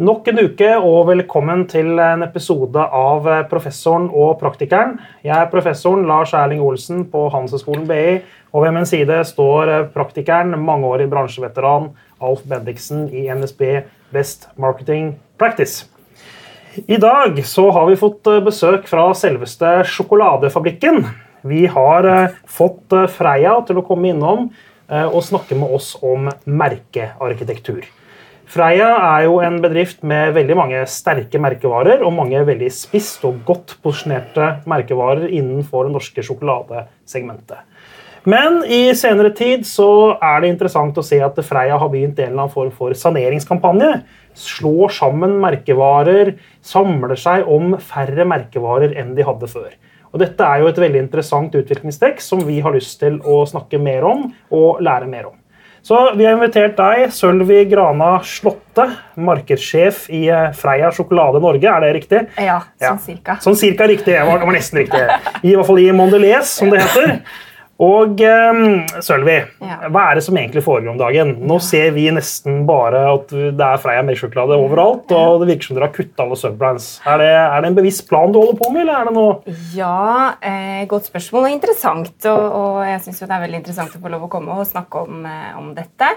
Nok en uke, og velkommen til en episode av Professoren og praktikeren. Jeg er professoren Lars Erling Olsen på Handelshøyskolen BI, og ved min side står praktikeren, mangeårig bransjeveteran Alf Bendiksen i NSB Best Marketing Practice. I dag så har vi fått besøk fra selveste sjokoladefabrikken. Vi har eh, fått eh, Freia til å komme innom eh, og snakke med oss om merkearkitektur. Freia er jo en bedrift med veldig mange sterke merkevarer og mange veldig spisst og godt posisjonerte merkevarer innenfor det norske sjokoladesegmentet. Men i senere tid så er det interessant å se at Freia har begynt en eller annen form for saneringskampanje. Slår sammen merkevarer, samler seg om færre merkevarer enn de hadde før. Og Dette er jo et veldig interessant utviklingstrekk som vi har lyst til å snakke mer om og lære mer om. Så vi har invitert deg, Sølvi Grana Slåtte, markedssjef i eh, Freia Sjokolade Norge. Er det riktig? Ja, sånn cirka. Sånn cirka riktig. Det var, nesten riktig. I hvert fall i Mondelez, som det heter. Og um, Sølvi, ja. hva er det som egentlig foregår om dagen? Nå ja. ser vi nesten bare at det er Freia melkesjokolade overalt, og det virker som dere har kutta alle subbrands. Er det, er det, en bevisst plan du holder på med, eller er det noe Ja, eh, godt spørsmål og interessant. Og, og jeg syns det er veldig interessant å få lov å komme og snakke om, eh, om dette.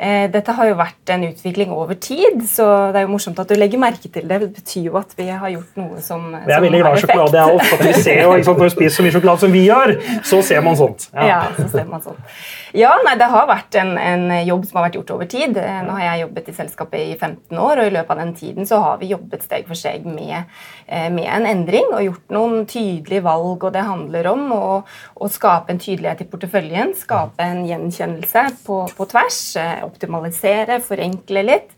Eh, dette har jo vært en utvikling over tid, så det er jo morsomt at du legger merke til det. Det betyr jo at vi har gjort noe som, som Jeg er veldig glad i sjokolade, jeg òg. Vi ser Når vi spiser så mye sjokolade som vi gjør, så ser man sånt. Ja, ja så ser man sånn. Ja, nei, Det har vært en, en, jobb som har vært gjort over tid. Eh, nå har jeg jobbet i selskapet i 15 år, og i løpet av den tiden så har vi jobbet steg for steg med, eh, med en endring og gjort noen tydelige valg. og Det handler om å, å skape en tydelighet i porteføljen, skape en gjenkjennelse på, på tvers, eh, optimalisere, forenkle litt,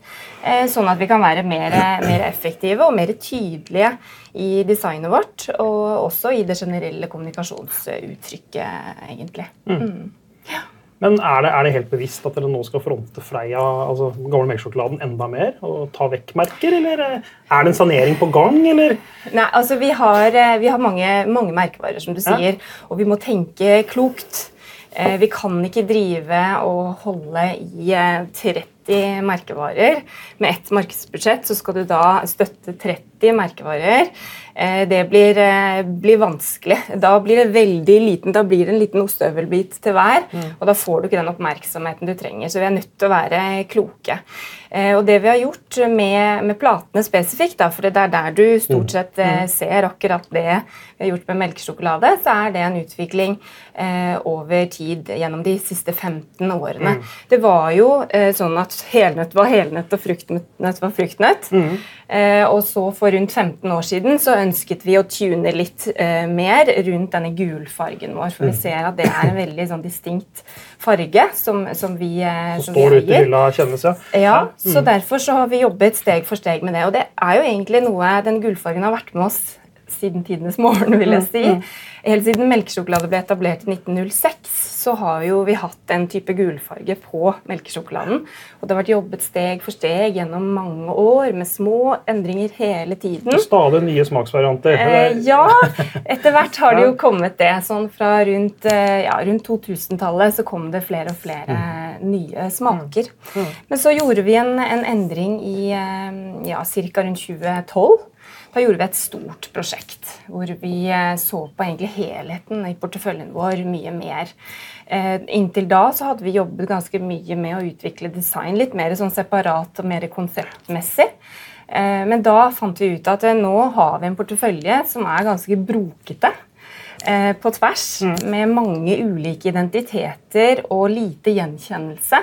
sånn at vi kan være mer, mer effektive og mer tydelige i designet vårt, og også i det generelle kommunikasjonsuttrykket, egentlig. Mm. Mm. Ja. Men er det, er det, helt bevisst at dere nå skal fronte Freia, altså gamle melkesjokoladen, enda mer? Og ta vekk merker, eller er det en sanering på gang, eller? Nei, altså vi har, eh, vi har mange, mange, merkevarer, som du sier, ja. og vi må tenke klokt. Eh, vi kan ikke drive og holde i 30 eh, merkevarer. Med ett markedsbudsjett så skal du da støtte 30 merkevarer. Eh, det blir, blir, vanskelig. Da blir det veldig liten, da blir det en liten ostehøvelbit til hver. Mm. Og da får du ikke den oppmerksomheten du trenger. Så vi er nødt til å være kloke. Og det vi har gjort med, med platene spesifikt, da, for det er der du stort mm. sett mm. ser akkurat det vi har gjort med melkesjokolade, så er det en utvikling eh, over tid gjennom de siste 15 årene. Mm. Det var jo eh, sånn at helnøtt var helnøtt og fruktnøtt var fruktnøtt. Mm. Eh, og så for rundt 15 år siden så ønsket vi å tune litt eh, mer rundt denne gulfargen vår. For vi mm. ser at det er en veldig sånn distinkt farge som, som vi eier. som står ute i hylla kjennes, ja. ja mm. Så derfor så har vi jobbet steg for steg med det. Og det er jo egentlig noe den gullfargen har vært med oss siden tidenes morgen, vil jeg mm, si. Mm. Helt siden melkesjokolade ble etablert i 1906, så har jo vi hatt en type gulfarge på melkesjokoladen. Og det har vært jobbet steg for steg gjennom mange år med små endringer hele tiden. Stadig nye smaksvarianter. Eh, ja, etter hvert har det jo kommet det. Sånn fra rundt, eh, ja, rundt 2000-tallet så kom det flere og flere mm. nye smaker. Mm. Men så gjorde vi en, en endring i eh, ja, ca. rundt 2012. Da gjorde vi et stort prosjekt hvor vi eh, så på egentlig helheten i porteføljen vår mye mer. Eh, inntil da så hadde vi jobbet ganske mye med å utvikle design litt mer sånn separat og mer konseptmessig. Eh, men da fant vi ut at nå har vi en portefølje som er ganske brokete. Eh, på tvers, mm. med mange ulike identiteter og lite gjenkjennelse.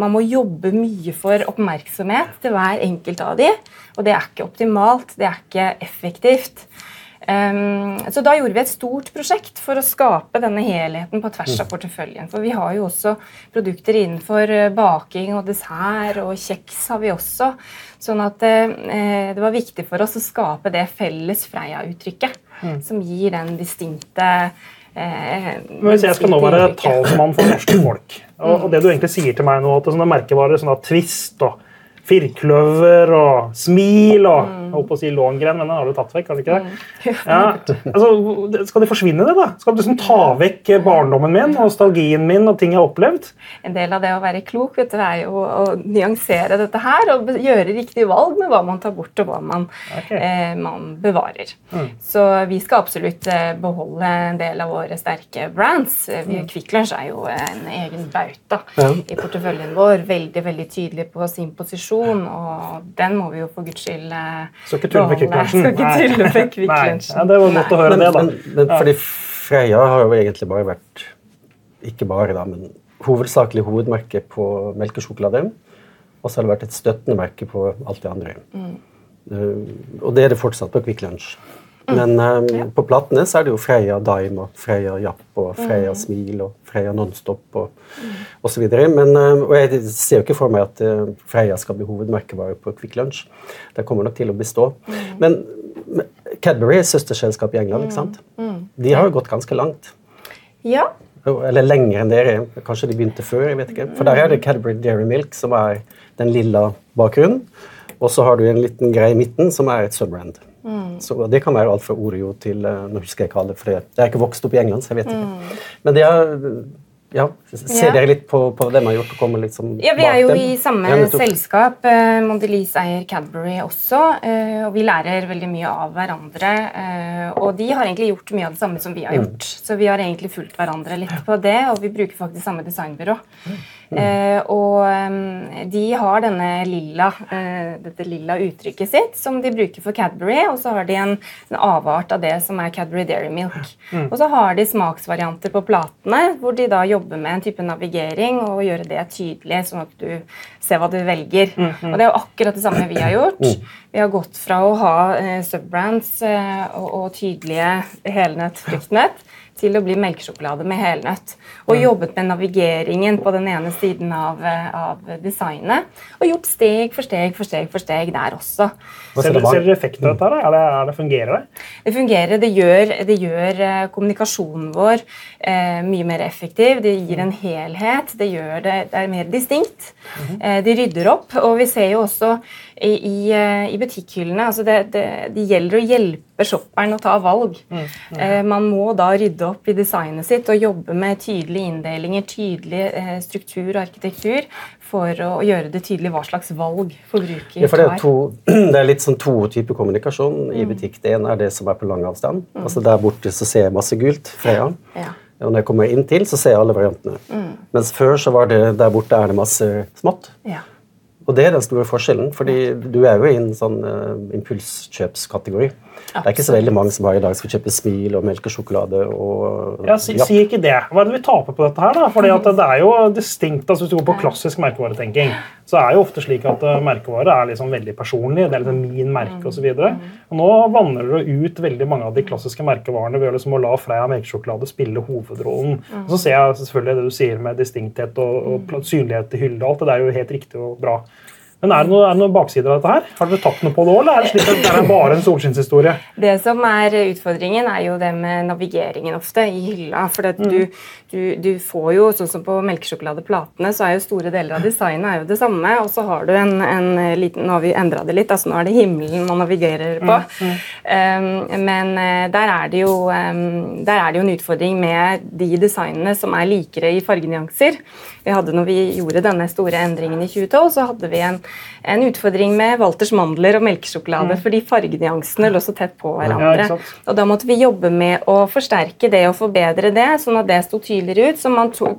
Man må jobbe mye for oppmerksomhet til hver enkelt av de, og det er ikke optimalt, det er ikke effektivt. Um, så da gjorde vi et stort prosjekt for å skape denne helheten på tvers av mm. porteføljen. For vi har jo også produkter innenfor eh, baking og dessert, og kjeks har vi også. Sånn at uh, det var viktig for oss å skape det felles Freia-uttrykket mm. som gir den distinkte eh, Hvis jeg skal nå være talsmann for norske folk, og, og, det du egentlig sier til meg nå, at sånne merkevarer sånn Twist og firkløver og smil og mm. Jeg holdt på å si Långren, men den har du tatt vekk. har du ikke det? Ja, altså, skal det forsvinne, det? da? Skal du liksom ta vekk barndommen min, nostalgien min og ting jeg har opplevd? En del av det å være klok vet du, er jo å nyansere dette her og gjøre riktige valg med hva man tar bort og hva man, okay. eh, man bevarer. Så vi skal absolutt eh, beholde en del av våre sterke brands. Eh, Kvikk Lunsj er jo en egen bauta Ja. i porteføljen vår. Veldig veldig tydelig på sin posisjon, og den må vi jo for guds skyld eh, Skal ikke tulle med Kvikk beholde. Lunsjen. Skal ikke Nei. tulle med Kvikk Ja, det var godt å høre Men, det, da. men, men fordi Freia har jo egentlig bare vært Ikke bare, da, men hovedsakelig hovedmerke på melkesjokolade. Og så har det vært et støttende merke på alt det andre. Eh, og det er det fortsatt på Kvikk Lunsj. Men eh, på platene så er det jo Freya Dime og Freya Japp og Freya Smil og Freya Nonstop og, mm. så videre. Eh, og jeg ser jo ikke for meg at uh, Freya skal bli hovedmerkevare på Kvikk Lunsj. Det kommer nok til å bestå. Men men Cadbury er søsterselskap i England, ikke sant? De har jo gått ganske langt. Ja, Eller lenger enn dere. Kanskje de begynte før. jeg vet ikke. For der er det Cadbury Dairy Milk, som er den lilla bakgrunnen. Og så har du en liten greie i midten, som er et subbrand. Så Det kan være alt fra Oreo til eh, Nå husker jeg ikke alle, for jeg er ikke vokst opp i England, så jeg vet ikke. Men det er ja, Ser dere litt på, på det de har gjort? og kommer litt liksom Ja, Vi er jo dem? i samme Ja, selskap. Eh, Mondelez eier Cadbury også. eh, Og vi lærer veldig mye av hverandre. Og de har egentlig gjort mye av det samme som vi har Mm. gjort. Så vi har egentlig fulgt hverandre litt på det, og vi bruker faktisk samme designbyrå. Eh, Og de har denne lilla, eh, dette lilla uttrykket sitt som de bruker for Cadbury, og så har de en, en avart av det som er Cadbury Dairy Milk. Og så har de smaksvarianter på platene, hvor de da jobber med en type navigering og gjøre det tydelig, sånn at du ser hva du velger. Og det er jo akkurat det samme vi har gjort. Vi har gått fra å ha eh, subbrands eh, og, og tydelige helnøtt, fruktnøtt, til å bli melkesjokolade med helnøtt. Og jobbet med navigeringen på den ene siden av, eh, av designet. Og gjort steg for steg for steg for steg der også. Ser dere, effekten av dette? Er det, er det Fungerer det? Det fungerer. Det gjør, det gjør eh, kommunikasjonen vår eh, mye mer effektiv. Det gir en helhet. Det gjør det, det er mer distinkt. eh, de rydder opp. Og vi ser jo også i, i, eh, i butikkhyllene altså det, det, det gjelder å hjelpe shopperen å ta valg. Eh, man må da rydde opp i designet sitt og jobbe med tydelige inndelinger, tydelig eh, struktur og arkitektur for å gjøre det tydelig hva slags valg forbruker Ja, for det, er tar. to, det er litt sånn to typer kommunikasjon Mm. i butikk. Det ene er det som er på lang avstand. Altså Der borte så ser jeg masse gult. Freia. Ja. Og når jeg kommer inn til, så ser jeg alle variantene. Mm. Mens før så var det der borte er det masse smått. Ja. Og det er den store forskjellen, fordi du er jo i en sånn uh, impulskjøpskategori. Det er ikke så veldig mange som har i dag skal kjøpe smil og melkesjokolade og Ja, si, si ikke det. Hva er det vi taper på dette her? da? Fordi at Det er jo distinkt, altså Hvis du går på klassisk merkevaretenking, så er jo ofte slik at uh, merkevare er liksom veldig personlig. Det er liksom min merke osv. Nå vanner det ut veldig mange av de klassiske merkevarene ved liksom å la Freia melkesjokolade spille hovedrollen. Og så ser jeg selvfølgelig det du sier med distinkthet og, og synlighet i hylle og alt. Det er jo helt riktig og bra. Men er det, noe, det noen baksider av dette her? Har dere tatt noe på det òg, eller er det slik at det er bare en solskinnshistorie? Det som er utfordringen, er jo det med navigeringen ofte i hylla. For mm. du, du, du får jo, sånn som på melkesjokoladeplatene, så er jo store deler av designet det samme. Og så har du en, en liten Nå har vi endra det litt, altså nå er det himmelen man navigerer på. Um, men eh, der er, det jo, um, der er det jo en utfordring med de designene som er likere i fargenyanser. Vi hadde når vi gjorde denne store endringen i 2012, så hadde vi en, en utfordring med Walters mandler og melkesjokolade, fordi fargenyansene lå så tett på hverandre. Ja, og da måtte vi jobbe med å forsterke det og forbedre det, sånn at det sto tydeligere ut, så man to-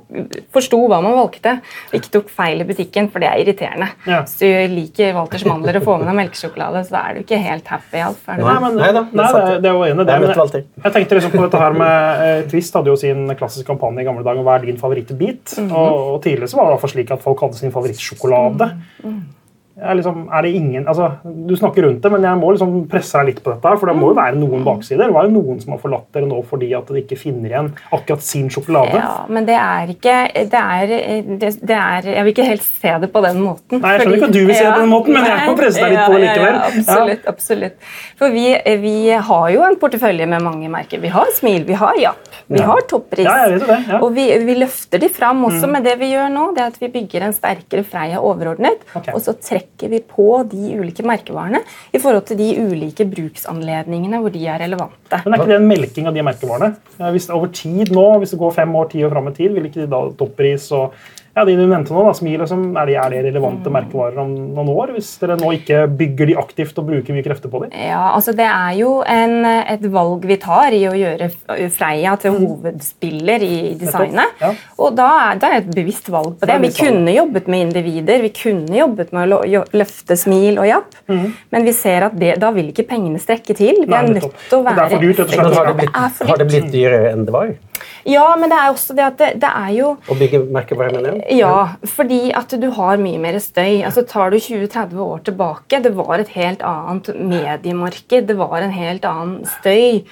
forsto hva man valgte, og ikke tok feil i butikken, for det er irriterende. Ja. Hvis du liker Walters mandler og får med deg melkesjokolade, så er du ikke helt happy. Alf, er du Nei. det? men, Nei da, er nei, det, det. det er jo enig det. Jeg men jeg, jeg tenkte liksom på dette her med eh, Twist hadde jo sin klassiske kampanje i gamle dager. Hva er din favorittbit? Mhm. og, og tidligere så var det i hvert fall slik at folk hadde sin favorittsjokolade. Mm. Er, liksom, er det ingen, altså, Du snakker rundt det, men jeg må liksom presse deg litt på dette. For det må jo være noen baksider. Det var jo noen som har forlatt dere nå fordi at de ikke finner igjen akkurat sin sjokolade. Ja, men det er ikke det er, det, det er Jeg vil ikke helt se det på den måten. Nei, jeg skjønner ikke at du vil se det på den måten, men jeg må presse deg litt på det likevel. Ja, ja, absolutt. absolutt. For vi, vi har jo en portefølje med mange merker. Vi har Smil, vi har Japp, vi Ja. har Toppris. Ja, jeg vet det, ja. Mm. Og vi, vi løfter de fram også med det vi gjør nå. det at Vi bygger en sterkere Freia overordnet, Okay. og så trekker trekker vi på de ulike merkevarene i forhold til de ulike bruksanledningene hvor de er relevante. Men er ikke det en melking av de merkevarene? Hvis over tid nå, hvis det går fem år, ti år fram i tid, vil ikke de da toppris og ja, De du nevnte nå, da, Smil, liksom, er, de, er de relevante merkevarer om noen år? Hvis dere nå ikke bygger de aktivt og bruker mye krefter på dem? Ja, altså Det er jo en, et valg vi tar i å gjøre Freia til hovedspiller i designet. Ja. Og da er det et bevisst valg på det. Det Vi kunne jobbet med individer, vi kunne jobbet med å løfte Smil og Japp, men vi ser at det, da vil ikke pengene strekke til. Vi er nødt til å Det er være for dyrt, har det Det blitt, har det blitt dyrere enn det var Ja, men det er også det at det, det er jo å bygge merkevarer? mener jeg? Ja, fordi at du har mye mer støy. Altså Tar du 20-30 år tilbake, det var et helt annet mediemarked. Det var en helt annen støy.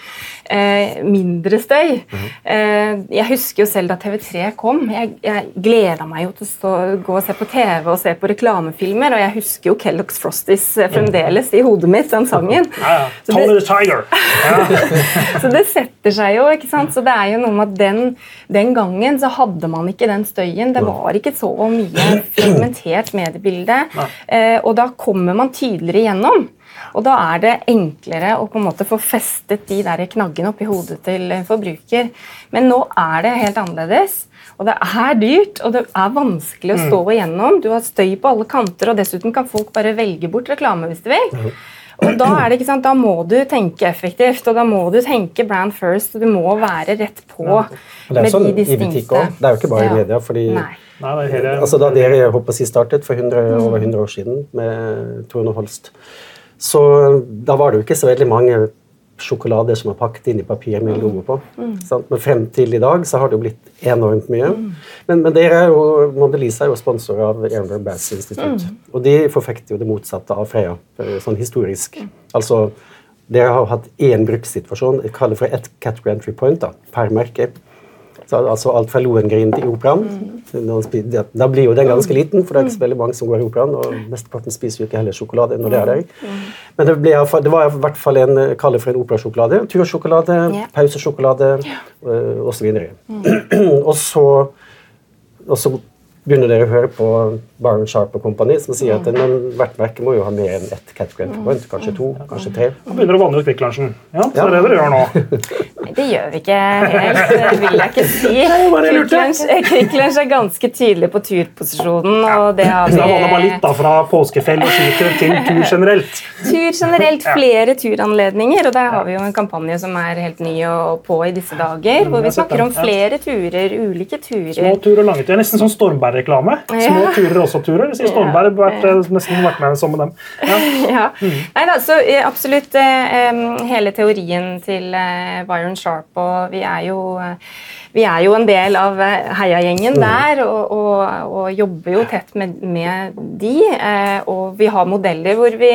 Eh, mindre støy. eh, jeg husker jo selv da TV3 kom. Jeg, jeg gleda meg jo til å stå, gå og se på TV og se på reklamefilmer, og jeg husker jo Kellogg's Frosties eh, fremdeles i hodet mitt, den sangen. Ja, ja. Tony the Tiger. Ja. så det setter seg jo. ikke sant? Så det er jo noe med at den, den gangen så hadde man ikke den støyen. Det var ikke så mye fragmentert mediebilde. Eh, og da kommer man tydeligere igjennom. Og da er det enklere å på en måte få festet de der knaggene oppi hodet til forbruker. Men nå er det helt annerledes. Og det er dyrt, og det er vanskelig å stå igjennom. Du har støy på alle kanter, og dessuten kan folk bare velge bort reklame hvis de vil. Og da, er det, ikke sant, da må du tenke effektivt, og da må du tenke brand first. og Du må være rett på ja. med sånn i butikk. Det er jo ikke bare i media. fordi Nei. Altså, Da dere jeg håper å si, startet for 100, over 100 år siden med Torne Holst, så da var det jo ikke så veldig mange sjokolader som er pakket inn i papir med logo på. Sant? Men frem til i dag så har det jo blitt enormt mye. Men, men dere er jo, Mondelisa er jo sponsor av Ehrenberg Bass Institute. Og de forfekter jo det motsatte av Freya, eh, sånn historisk. Altså, dere har hatt én brukssituasjon, jeg kaller det for ett category entry point da, per merke. Så, altså alt fra Lohengrin til operaen. Da Da da blir jo den ganske liten, for det er ikke så veldig mange som går i operaen. Og mesteparten spiser jo ikke heller sjokolade når det er der. Men det, ble, det var i hvert fall en kalle kaller for en operasjokolade. Tursjokolade, yeah. pausesjokolade yeah. osv. og så og så begynner dere å høre på Byron Sharp og Company, som sier at men hvert må jo ha mer enn ett entry point. Kanskje to, kanskje tre. Nå begynner å vanne ut Kvikklunsjen. Ja, så Ja. det er det dere gjør nå. Nei, det gjør vi ikke helt, det vil jeg ikke si. bare jeg lurte. Kvikk Lunsj- Kvikk Lunsj er ganske tydelig på turposisjonen, og det har vi da vanner bare litt da, fra påskefell og skitur til tur generelt. Tur generelt, flere turanledninger, og der har vi jo en kampanje som er helt ny og på i disse dager, hvor vi snakker om flere turer, ulike turer. Små turer og lange turer. Nesten sånn Stormberg-reklame. Små turer også turer. Sier Stormberg har vært, eh, nesten vært med sammen med dem. Ja. ja. Neida, så eh, absolutt eh, hele teorien til Byron Sharp, og vi er jo vi er jo en del av heiagjengen der og, og, og jobber jo tett med, med de. Eh, og vi har modeller hvor vi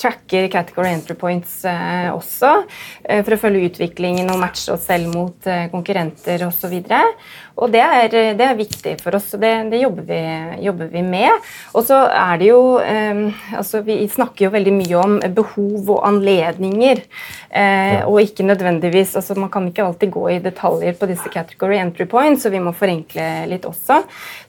tracker category entry points eh, også, eh, for å følge utviklingen og matche oss selv mot konkurrenter osv. Og det er, det er viktig for oss, og det, det jobber, vi, jobber vi med. Og så er det jo eh, altså Vi snakker jo veldig mye om behov og anledninger. Eh, Og ikke nødvendigvis altså Man kan ikke alltid gå i detaljer på disse category entry points, så vi må forenkle litt også.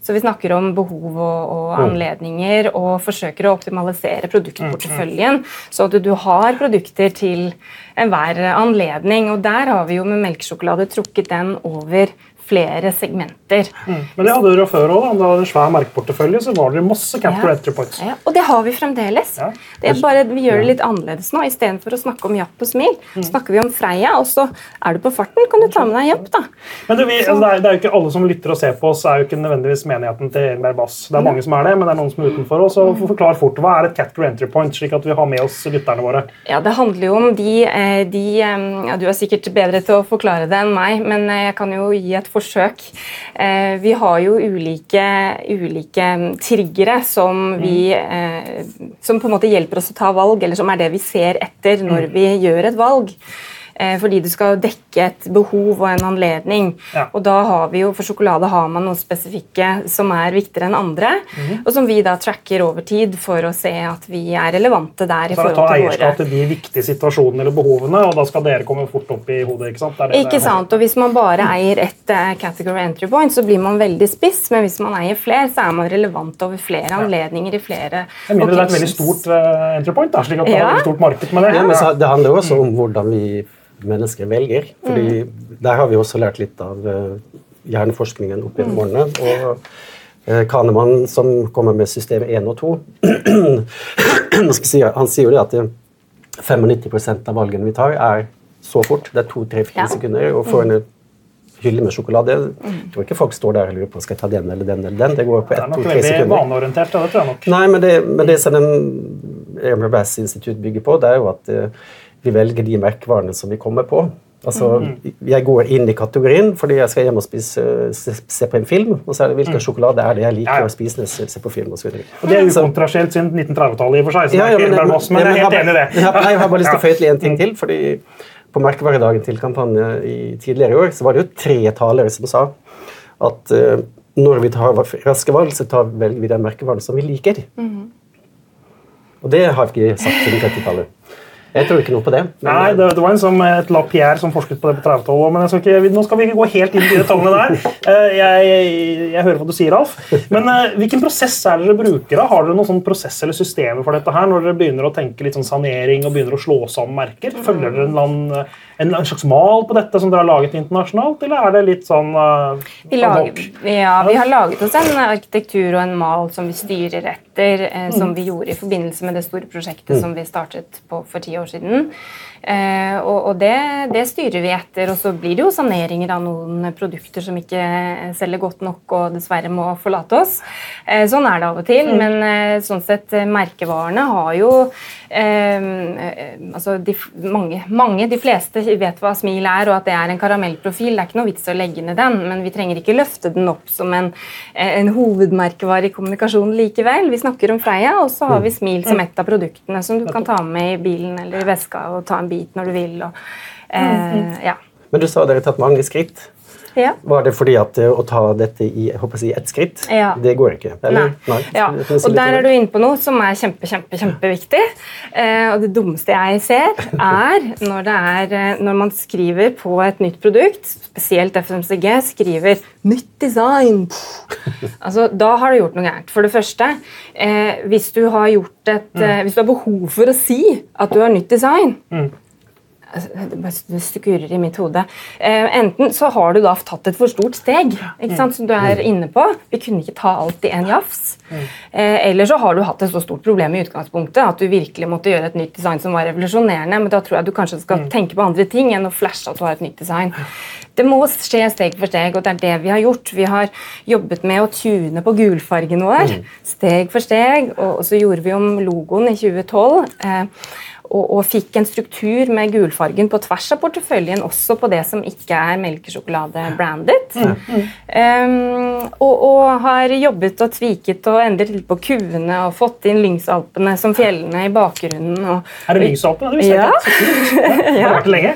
Så vi snakker om behov og, og anledninger og forsøker å optimalisere produktporteføljen, så at du har produkter til enhver anledning. Og der har vi jo med melkesjokolade trukket den over flere segmenter. Men det hadde dere før òg. Da dere hadde en svær merkeportefølje, så var det masse capital Ja. entry points. Ja, og det har vi fremdeles. Ja. Det er bare, vi gjør det litt annerledes nå. Istedenfor å snakke om Japp og Smil, Mm. snakker vi om Freia. Og så er du på farten, kan du ta med deg Japp, da. Men det, vi, altså, det, er, det er jo ikke Alle som lytter og ser på oss, er jo ikke nødvendigvis menigheten til Egenberg Bass. Det er mange som er det, men det er noen som er utenfor oss. Så forklar fort, Hva er et category entry point, slik at vi har med oss lytterne våre? Ja, Det handler jo om de, eh, de eh, ja, Du er sikkert bedre til å forklare det enn meg, men eh, jeg kan jo gi et forsøk. Eh, Vi har jo ulike, ulike mm, triggere som, vi, eh, som på en måte hjelper oss å ta valg, eller som er det vi ser etter når vi gjør et valg. Eh, fordi du skal dekke et behov og en anledning. Ja. Og da har vi jo, For sjokolade har man noen spesifikke som er viktigere enn andre, Mhm. og som vi da tracker over tid for å se at vi er relevante der. i Så forhold Så til eierskap våre... til de viktige situasjonene eller behovene, og da skal dere komme fort opp i hodet. ikke sant? Det er det Ikke det sant, og Hvis man bare eier ett eh, category entry point, så blir man veldig spiss. Men hvis man eier flere, så er man relevant over flere anledninger i flere Jeg mener det er et veldig stort uh, entry point, da, slik at det er et veldig stort marked med det. Ja, men så, det handler jo også om hvordan vi mennesker velger. Fordi Der har vi også lært litt av eh, hjerneforskningen opp gjennom årene. Og eh, Kahneman, som kommer med system 1 og 2, Nå skal jeg si, han sier jo det at eh, 95% av valgene vi tar, er så fort. Det er to-tre-fire Ja. sekunder. Og får en hylle med sjokolade Jeg tror ikke folk står der og lurer på skal jeg ta den eller den. eller den. Det går på Det er nok veldig sekunder. vaneorientert. Det tror jeg nok. Nei, men det, men det som den Amer Bass Institute bygger på, det er jo at eh, vi velger de merkevarene som vi kommer på. Altså, Jeg går inn i kategorien fordi jeg skal hjem og spise, se, se på en film. Og så er det hvilken sjokolade er det jeg liker Ja, ja. å spise når jeg ser på film Og, så videre. Og Det er ukontrasjelt siden 1930-tallet, i og for seg. så Ja, ja, men, mellom oss, men ja, jeg er helt enig i det. Jeg har bare lyst til å føye til en ting til. fordi På merkevaredagen til kampanje i tidligere i år så var det jo tre talere som sa at uh, når vi tar raske valg, så tar velger vi den merkevaren som vi liker. Og det har vi ikke sagt siden 30-tallet. Jeg tror ikke noe på det. men- Nei, det, det var en som et Lapierre som forsket på det på 30-tallet. Men jeg skal ikke, nå skal vi ikke gå helt inn i de tallene der. Eh, Jeg, jeg, jeg hører hva du sier, Alf. Men eh, hvilken prosess er det dere bruker? da? Har dere noen sånn prosess eller systemer for dette her, når dere begynner å tenke litt sånn sanering og begynner å slå sammen merker? Følger dere en, eller en, en slags mal på dette som dere har laget internasjonalt, eller er det litt sånn uh, Vi, lager, ja, vi har laget oss en arkitektur og en mal som vi styrer etter, eh, som vi gjorde i forbindelse med det store prosjektet som vi startet på for ti år siden. Eh, og og det, det styrer vi etter, og så blir det jo saneringer av noen produkter som ikke selger godt nok og dessverre må forlate oss. Eh, sånn er det av og til, men eh, sånn sett merkevarene har jo altså de, mange, mange, de fleste vet hva smil er, og at det er en karamellprofil. Det er ikke noe vits å legge ned den, men vi trenger ikke løfte den opp som en, en hovedmerkevare i kommunikasjonen likevel. Vi snakker om Freia, og så har vi smil som et av produktene som du kan ta med i bilen eller i veska og ta en bit når du vil. Og, eh, ja. Men du sa dere har tatt mange skritt. Ja. Var det fordi at eh, å ta dette i jeg ett skritt, Ja. det går ikke? Eller? Nei. Ja. Du si Og der er du inne på noe som er kjempe, kjempe, kjempeviktig. Eh, og det dummeste jeg ser, er når, det er eh, når man skriver på et nytt produkt, spesielt FMCG, skriver 'nytt design'. Altså, da har du gjort noe gærent. For det første, eh, hvis du har gjort et, eh, hvis du har behov for å si at du har nytt design Altså, Det bare skurrer i mitt hode. Eh, enten så har du da tatt et for stort steg, ikke sant, som du er inne på. Vi kunne ikke ta alt i en jafs. Eh, eller så har du hatt et så stort problem i utgangspunktet at du virkelig måtte gjøre et nytt design som var revolusjonerende. Men da tror jeg du kanskje skal tenke på andre ting enn å flashe at du har et nytt design. Det må skje steg for steg, og det er det vi har gjort. Vi har jobbet med å tune på gulfargen vår steg for steg, og så gjorde vi om logoen i 2012. Og, og fikk en struktur med gulfargen på tvers av porteføljen, også på det som ikke er melkesjokolade-brandet. Um, og, og har jobbet og tviket og endret litt på kuene og fått inn Lyngsalpene som fjellene i bakgrunnen. Og, Er det Lyngsalpene? Det Ja. Ja. Har det vært lenge?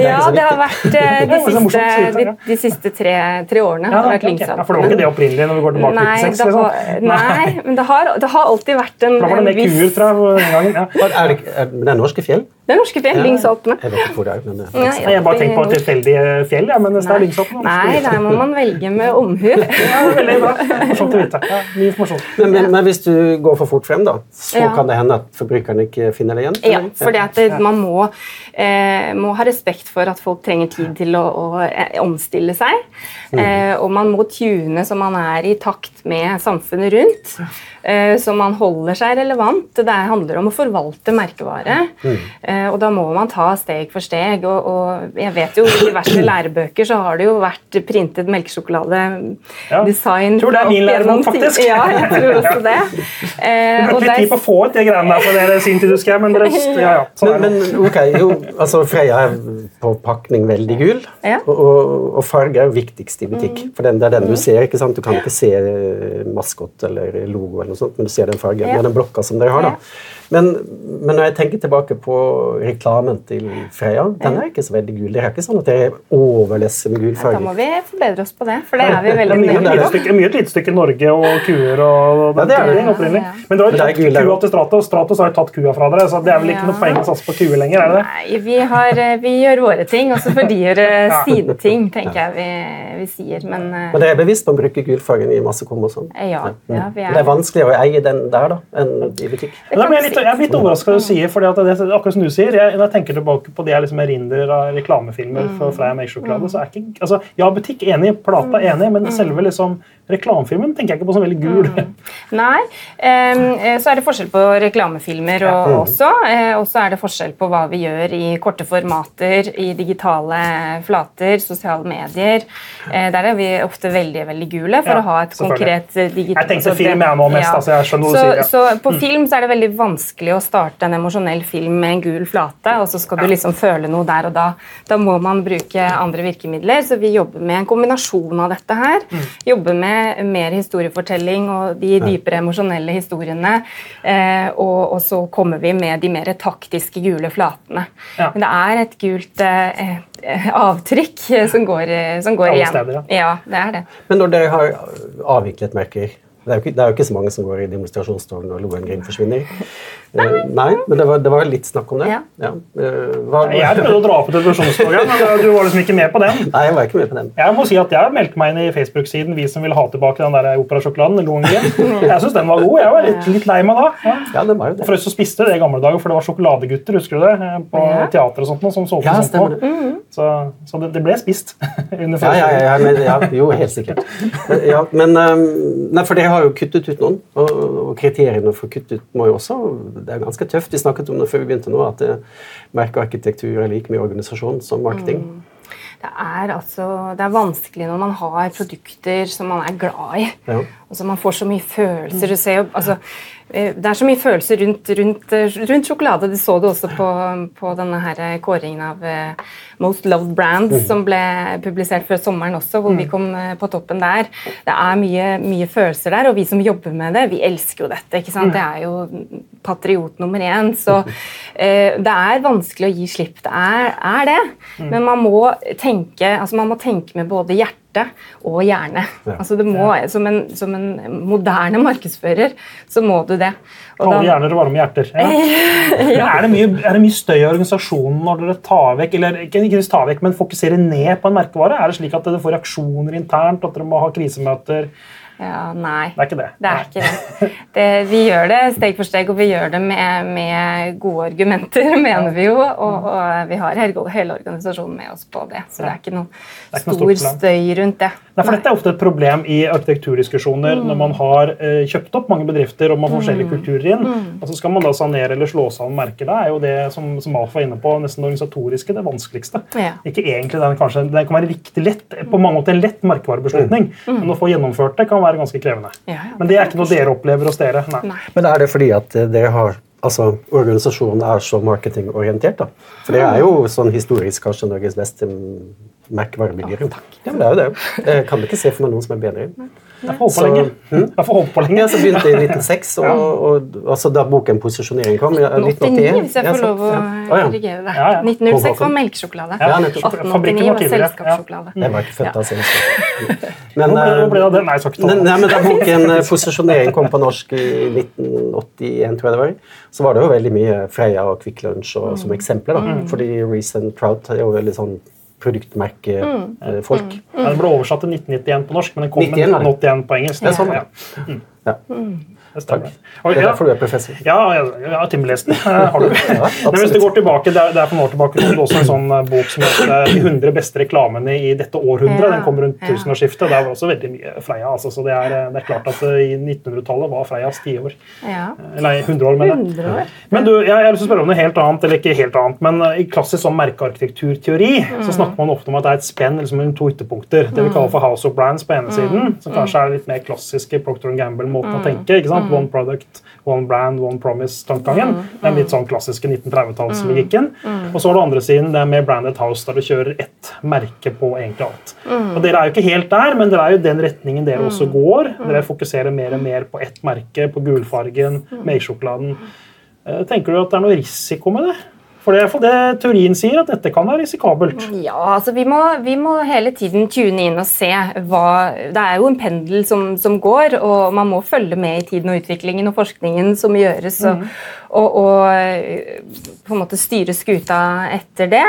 ja, det har vært eh, de Det siste, de, de siste tre, tre årene. Ja, har det vært ok, ok. ja, for det var ikke det opprinnelig når vi går tilbake til Nei, 96? Liksom. nei, men det har, det har alltid vært en, viss... Da var det mer med kuer fra den gangen. Ja. Er det, det er norske fjell? Det er norske fjell, Ja. Lyngsalpene. Jeg vet ikke hvor det er. men... Nei, Nei, Jeg bare tenker på et tilfeldig fjell, ja, men det er Lyngsalpene. Nei, der må man velge med omhu. Ja, veldig bra. Morsomt å vite. Ja, informasjon. Men, men, men hvis du går for fort frem, da, så Ja. kan det hende at forbrukeren ikke finner det igjen? Ja, for det, man må, eh, må ha respekt for at folk trenger tid til å, å eh, omstille seg. Eh, og man må tune så man er i takt med samfunnet rundt. Eh, så man holder seg relevant. Det handler om å forvalte merkevare. Eh, og da må man ta steg for steg. Og, og jeg vet jo i diverse lærebøker så har det jo vært printet Ja. melkesjokolade-design. Tror det er min lærebok, faktisk. Ja, jeg tror også det. Eh, du og brukte litt tid på å få ut de greiene der for dere sin tid, husker jeg, men rest, ja, ja, sånn Men, men ok, jo, altså Freia er på pakning veldig gul, Ja. og, og, farge er jo viktigst i butikk. For den, det er den du ser. ikke sant? Du kan ikke se eh, maskot eller logo, eller noe sånt, men du ser den fargen. Ja. Er den blokka som dere har. da. Men, men når jeg tenker tilbake på reklamen til Freia, den er ikke så veldig gul. Det er ikke sånn at jeg overlesser med gul Da må vi forbedre oss på det, for det er vi er veldig mye, nøye det er mye et lite stykke Norge og kuer og Ja, det er det. opprinnelig. Ja, ja. Men du har er tatt er kua til Stratos. Stratos har jo tatt kua fra dere, så det er vel ikke Ja. noe poeng å satse på kuer lenger? er det? Nei, vi, har, eh, vi gjør våre ting, og så får de gjøre sine ting, tenker jeg vi, vi sier. Men eh, Men dere er bevisst på å bruke gul farge i masse kom og sånn? ja, ja, vi Men Det er er vanskeligere å eie den der da, enn i butikk. Det, da blir litt, jeg er litt overraska du sier, at det, akkurat som du sier, jeg, når jeg tenker tilbake på det jeg liksom erindrer av reklamefilmer for Freia melkesjokolade, så er ikke altså, Ja, butikk enig, plata enig, men selve liksom reklamefilmen tenker jeg ikke på som veldig gul. Nei. eh, så er det forskjell på reklamefilmer og, også. eh, Og så er det forskjell på hva vi gjør i korte formater, i digitale flater, sosiale medier. Eh, der er vi ofte veldig veldig gule for Ja, å ha et konkret eh, digitalt Jeg tenkte film, jeg nå mest, altså, jeg skjønner hva du sier, ja. Så på film så er det veldig vanskelig å starte en emosjonell film med en gul flate, og så skal du liksom føle noe der og da. Da må man bruke andre virkemidler, så vi jobber med en kombinasjon av dette her. Mm. Jobber med mer historiefortelling og de dypere emosjonelle historiene. Eh, og, og så kommer vi med de mer taktiske gule flatene. Ja. Men det er et gult eh, eh, avtrykk som går, eh, som går igjen. steder, ja. ja, det er det. Men når dere har avviklet merker det er, jo ikke, det er jo ikke så mange som går i demonstrasjonstog når Lohengrin forsvinner. Eh, nei, men det var, det var litt snakk om det. Ja. Ja. hva, Jeg prøvde å dra opp et demonstrasjonstoget, men du var liksom ikke med på den. Nei, jeg var ikke med på den. Jeg må si at jeg meldte meg inn i Facebook-siden Vi som vil ha tilbake den der operasjokoladen. Jeg syns den var god. Jeg var litt, litt lei meg da. Ja. Ja, det var jo det. Forresten så spiste det i gamle dager, for det var sjokoladegutter husker du det, eh, på Ja. teater og sånt, noe, som solgte Ja, sånt noe. det. Så, så det, det ble spist. under Ja, ja, ja, ja, men, ja, jo, helt sikkert. Men, Ja, men um, nei, for dere har jo kuttet ut noen, og, og kriteriene for å kutte ut må jo også Det er ganske tøft. Vi snakket om det før vi begynte nå, at eh, merkearkitektur er like mye organisasjon som marketing. Det er, altså, det er vanskelig når man har produkter som man er glad i. Ja. Altså, man får så mye følelser. Du ser jo, altså, eh, det er så mye følelser rundt, rundt, eh, rundt sjokolade. Du så det også på, på denne her kåringen av eh, Most Loved Brands som ble publisert før sommeren også, hvor vi kom eh, på toppen der. Det er mye, mye følelser der, og vi som jobber med det, vi elsker jo dette. ikke sant? Det er jo patriot nummer én. Så eh, det er vanskelig å gi slipp. Det er, er det. Men man må tenke altså man må tenke med både hjerte og hjerne. Ja. Altså det må, som, en, som en moderne markedsfører så må du det. Og da- hjerner og varme hjerter. Ja. Er, det mye, er det mye støy i organisasjonen når dere tar vekk, eller ikke ikke tar vekk, men fokuserer ned på en merkevare? Er det slik at dere får reaksjoner internt, at dere må ha krisemøter? Ja, nei. Det er ikke det. Det er ikke det. det. Vi gjør det steg for steg, og vi gjør det med, med gode argumenter, mener vi jo. Og, og vi har hele, hele organisasjonen med oss på det, så det er ikke noe er ikke stor støy rundt det. Nei, for Dette er ofte et problem i arkitekturdiskusjoner når man har eh, kjøpt opp mange bedrifter og man får forskjellige kulturer inn. og Så skal man da sanere eller slå sammen merker. Det er jo det som, som Alf var inne på, nesten det organisatoriske det vanskeligste. Ja. Ikke egentlig den kanskje, Det kan være riktig lett, på mange måter en lett merkevarebeslutning, men å få gjennomført det kan være ganske krevende. Ja, ja. Men det er ikke noe dere opplever hos dere? Nei. Nei. Men er det fordi at eh, dere har altså organisasjonen er så marketingorientert? da? For det er jo sånn historisk kanskje Norges beste merkevarebyggere. Ja, ja, det er jo det. Jeg kan ikke se for meg noen som er bedre. Jeg får håpe lenge. Jeg får håpe på lenge. Ja, så begynte jeg i 1906, og, og, altså da boken 'Posisjonering' kom. i 1989, hvis jeg Ja, får så- lov å ja. Å, ja. korrigere det. Ja, ja. 1906 var melkesjokolade. Ja, 1889 var selskapssjokolade. Jeg var ikke født av selskap. Men, eh. Nei, Nei, men Da boken eh, 'Posisjonering' kom på norsk i 1981, tror jeg det var, så var det jo veldig mye Freia og Kvikk Lunsj og, som eksempler. da. Fordi Reece and Trout er jo veldig sånn produktmerkefolk. Mm. Mm. Den ble oversatt til 1991 på norsk, men den kom 91, med 1981 på engelsk. Det er sånn, ja. ja. ja. Det stemmer. Og, Det er derfor du er professor. Ja, ja, ja timelest eh, Har du. Nei, hvis du går tilbake, det er, det er for noen år tilbake kom det også en sånn eh, bok som heter eh, 'De 100 beste reklamene i dette århundret'. Den kom rundt ja. tusenårsskiftet. Der var også veldig mye Freia. Altså, så det er, eh, det er klart at i 1900-tallet var Freias tiår. Ja. Eller nei, 100 år, mener jeg. Men du, jeg, jeg har lyst til å spørre om noe helt annet, eller ikke helt annet, men i klassisk sånn merkearkitekturteori så snakker man ofte om at det er et spenn liksom, mellom to ytterpunkter. Det vi kaller for House of Brands på ene siden, som kanskje er litt mer klassiske Procter Gamble-måten å tenke. ikke sant? One product, one brand, one promise-tankegangen. Den litt sånn klassiske 1930-tallslogikken. Og så har du andre siden, det er med branded house, der du kjører ett merke på egentlig alt. Og Dere er jo ikke helt der, men dere er jo den retningen dere også går. Dere fokuserer mer og mer på ett merke, på gulfargen, melkesjokoladen. Eh, Tenker du at det er noe risiko med det? For det er for det teorien sier, at dette kan være risikabelt. Ja, altså vi må, vi må hele tiden tune inn og se hva Det er jo en pendel som, som, går, og man må følge med i tiden og utviklingen og forskningen som gjøres, og, mm. og, og på en måte styre skuta etter det.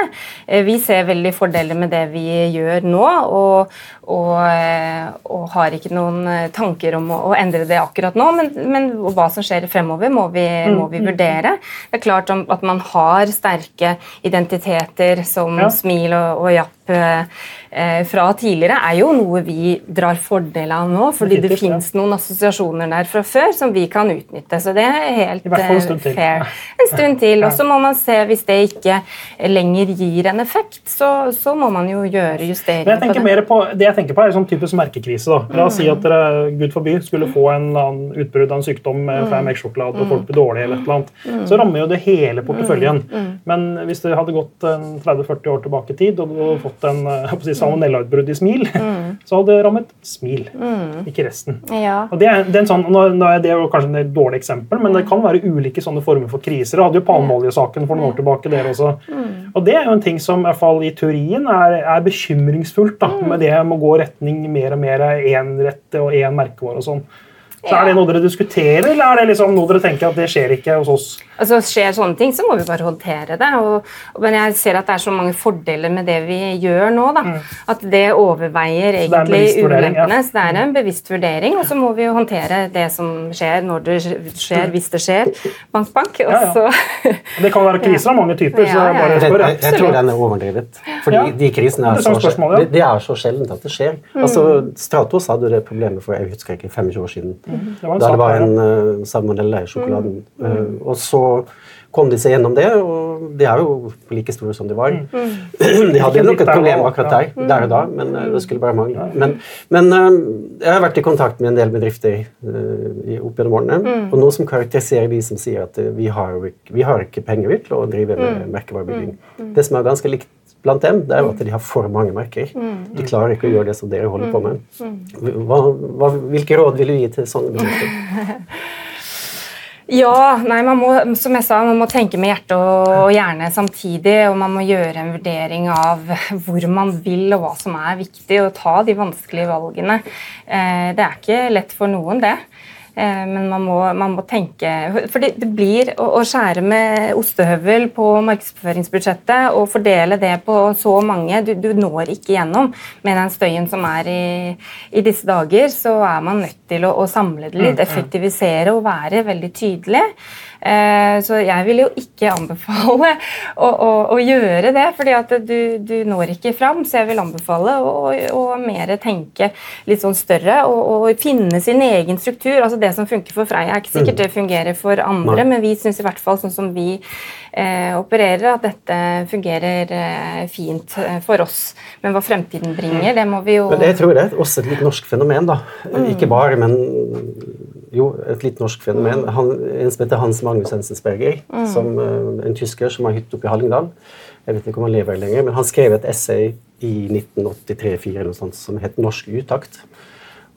Eh, vi ser veldig fordeler med det vi gjør nå, og, og har ikke noen tanker om å, å, endre det akkurat nå, men, men hva som skjer fremover, må vi, må vi mm, mm, vurdere. Det er klart at man har sterke sterke identiteter som ja. Smil og, og Japp fra tidligere, er jo noe vi drar fordel av nå. Fordi det, det finnes noen assosiasjoner der fra før som vi kan utnytte. Så det er helt en fair. En stund til. Og så må man se, hvis det ikke lenger gir en effekt, så, så må man jo gjøre justeringer jeg tenker på det. Mer på, det jeg tenker på, er sånn typisk merkekrise. da. La oss si at dere, gud forby, skulle få en utbrudd av en sykdom fra melkesjokolade, og folk blir dårlige, eller et eller annet. Så rammer jo det hele porteføljen. Men hvis det hadde gått 30-40 år tilbake i tid, og fått fått en eh, si, salmonellautbrudd i smil, mm. så hadde det rammet smil, mm. ikke resten. Ja. Og det det er en sånn, nå er det jo kanskje et dårlig eksempel, men det kan være ulike sånne former for kriser. Jeg hadde jo palmeoljesaken for noen år tilbake. der også. Mm. Og Det er jo en ting som i, fall i teorien er, er bekymringsfullt, da, mm. med det med å gå retning mer og mer énrette og én merkevare og sånn. Så Er det noe dere diskuterer, eller er det liksom noe dere tenker at det skjer ikke hos oss? Altså Skjer sånne ting, så må vi bare håndtere det. Og, men jeg ser at det er så mange fordeler med det vi gjør nå. da, mm. At det overveier egentlig ulempene. Så det er en bevisst vurdering. Og så må vi jo håndtere det som skjer, når det skjer, hvis det skjer. Bank, bank. Og ja, ja. det kan være kriser av mange typer. så jeg bare spør. Jeg, jeg, tror den er overdrevet. Fordi de krisene er, så, det, det er så sjeldent at det skjer. Mm. Altså, Stratos hadde det problemet for jeg husker ikke, 25 år siden. Mm. Det da det var en uh, salmonella i sjokoladen. Mm. Uh, og så kom de seg gjennom det, og de er jo like store som de var. Mm. De hadde nok et problem akkurat der, der og da, men uh, det skulle bare mangle. Men, men jeg har vært i kontakt med en del bedrifter opp gjennom årene, mm. og noe som karakteriserer de som sier at vi har, vi har ikke penger til å drive med mm. merkevarebygging. Mm. Det som er ganske likt blant dem, det er jo at de har for mange merker. De klarer ikke å gjøre det som dere holder på med. Hva, hva, hvilke råd vil du gi til sånne bedrifter? Ja, nei, man må, som jeg sa, man må tenke med hjerte og hjerne samtidig. Og man må gjøre en vurdering av hvor man vil og hva som er viktig, og ta de vanskelige valgene. Eh, det er ikke lett for noen, det. Eh, men man må, man må, tenke For det, det blir å, å, skjære med ostehøvel på markedsføringsbudsjettet og fordele det på så mange Du, du når ikke gjennom med den støyen som er i, i, disse dager. Så er man nødt til å, å samle det litt, mm, mm. effektivisere og være veldig tydelig. Eh, så jeg vil jo ikke anbefale å, å, å gjøre det, fordi at du, du, når ikke fram. Så jeg vil anbefale å, å, mer tenke litt sånn større og, og, finne sin egen struktur. altså Det som funker for Freia, er ikke sikkert mm. det fungerer for andre, men vi syns i hvert fall sånn som vi eh, opererer, at dette fungerer eh, fint eh, for oss. Men hva fremtiden bringer, det må vi jo Men Jeg tror det er også et litt norsk fenomen. da. Mm. Ikke bare, men jo, et litt norsk fenomen. Han, en som heter Hans Magnus Ensensberger, mm. som, uh, en tysker som har hytte oppe i Hallingdal. Jeg vet ikke om han lever lenger, men han skrev et essay i 1983-4 som het 'Norsk utakt'.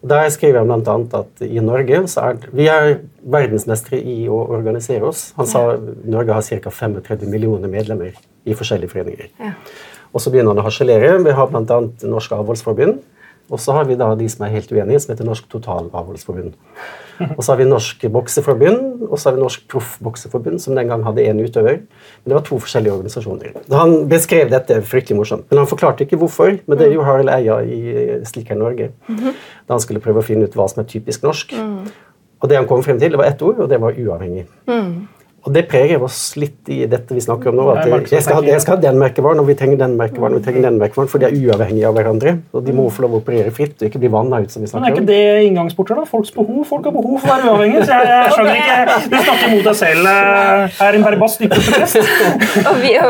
Der skriver han bl.a. at i Norge så er vi er verdensmestere i å organisere oss. Han sa Norge har ca. 35 millioner medlemmer i forskjellige foreninger. Ja. Og så begynner han å harselere. Vi har bl.a. Norsk Avholdsforbund. Og så har vi da de som er helt uenige, som heter Norsk Totalavholdsforbund. Og så har vi Norsk Bokseforbund og så har vi Norsk Proffbokseforbund, som den gang hadde én utøver. Men det var to forskjellige organisasjoner. Han beskrev dette fryktelig morsomt, men han forklarte ikke hvorfor. Men det er jo Harald Eia i Slik er Norge, da han skulle prøve å finne ut hva som er typisk norsk. Og det han kom frem til, det var ett ord, og det var uavhengig. Og det preger oss litt i dette vi snakker om nå. at Jeg skal, jeg skal ha den merkevaren, og vi trenger den merkevaren, og vi trenger den merkevaren, for de er uavhengige av hverandre. og De må få lov å operere fritt og ikke bli vanna ut. som vi snakker om. Men Er ikke det inngangsporter? da? Folks behov? Folk har behov for å være uavhengige. så jeg, jeg skjønner ikke, Du snakker mot deg selv her, eh, Berbas, dypeste prest.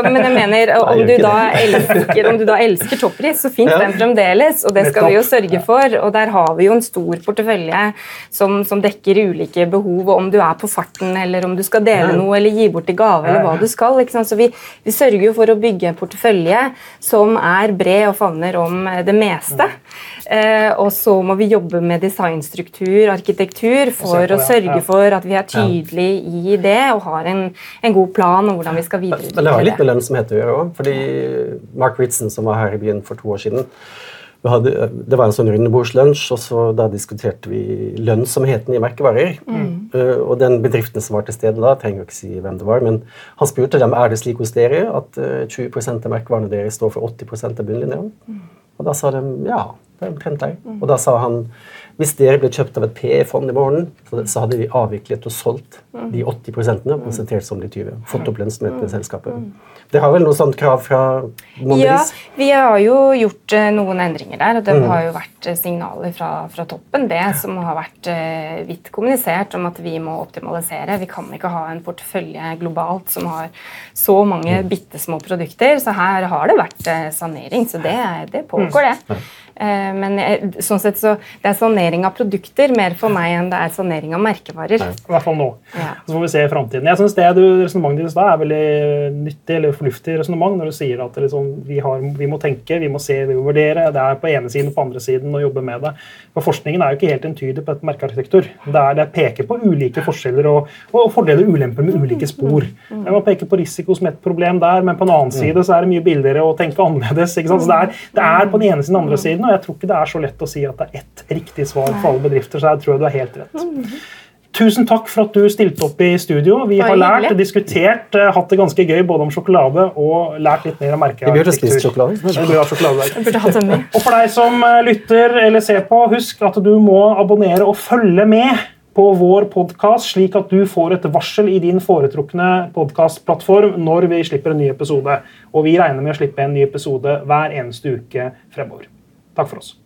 men jeg mener, om du, da elsker, om du da elsker toppris, så fins ja. den fremdeles, og det skal vi jo sørge for. Og der har vi jo en stor portefølje som, som dekker ulike behov, og om du er på farten eller om du skal dele noe noe eller gi bort i gave, eller hva du skal. Så vi, vi sørger jo for å bygge en portefølje som er bred og favner om det meste. Eh, og så må vi jobbe med designstruktur, arkitektur, for å sørge for at vi er tydelige i det og har en, en god plan om hvordan vi skal videreutvikle Men det har litt med lønnsomhet å gjøre òg. Mark Ritson, som var her i byen for to år siden, hadde, det var en sånn rundebordslunsj, og så da diskuterte vi lønnsomheten i merkevarer. Mm. Uh, og den bedriften som var til stede da, trenger jo ikke si hvem det var, men han spurte dem er det slik hos dere at uh, 20% av merkevarene deres står for 80 av bunnlinjen. Mm. Og da sa de ja, det er omtrent der. Mm. Og da sa han hvis dere ble kjøpt av et PE-fond i morgen, så hadde vi avviklet og solgt de 80 og konsentrert seg om de 20. Fått opp lønnsomheten i selskapet. Det har vel noe sånt krav fra Mondelez? Ja, vi har jo gjort uh, noen endringer der. og Det mm. har jo vært uh, signaler fra, fra, toppen, det som har vært uh, vidt kommunisert om at vi må optimalisere. Vi kan ikke ha en portefølje globalt som har så mange mm. bitte små produkter. Så her har det vært sanering. Så det, det pågår, det. Eh, men sånn sett så det er sanering av produkter mer for meg enn det er sanering av merkevarer. Nei, I hvert fall nå. Ja. Så får vi se i fremtiden. Jeg syns det du, resonnementet ditt er veldig nyttig eller fornuftig resonnement når du sier at liksom, vi, har, vi, må tenke, vi må se, vi må vurdere. Det er på ene siden og på andre siden å jobbe med det. For Forskningen er jo ikke helt entydig på et merkearkitektur. Det, er, det peker på ulike forskjeller og, og, fordeler og ulemper med ulike spor. Mm. Man peker på risiko som et problem der, men på en annen side så er det mye billigere å tenke annerledes. Så det er, det er på den ene siden og den andre siden og jeg tror ikke det er så lett å si at det er ett riktig svar for alle bedrifter. så jeg tror du er helt rett. Tusen takk for at du stilte opp i studio. Vi har lært, diskutert, uh, hatt det ganske gøy både om sjokolade og lært litt mer om merkearkitektur. Vi burde spist sjokolade. sjokolade og for deg som uh, lytter eller ser på, husk at du må abonnere og følge med på vår podkast, slik at du får et varsel i din foretrukne podkastplattform når vi slipper en ny episode. Og vi regner med å slippe en ny episode hver eneste uke fremover. Takk for oss.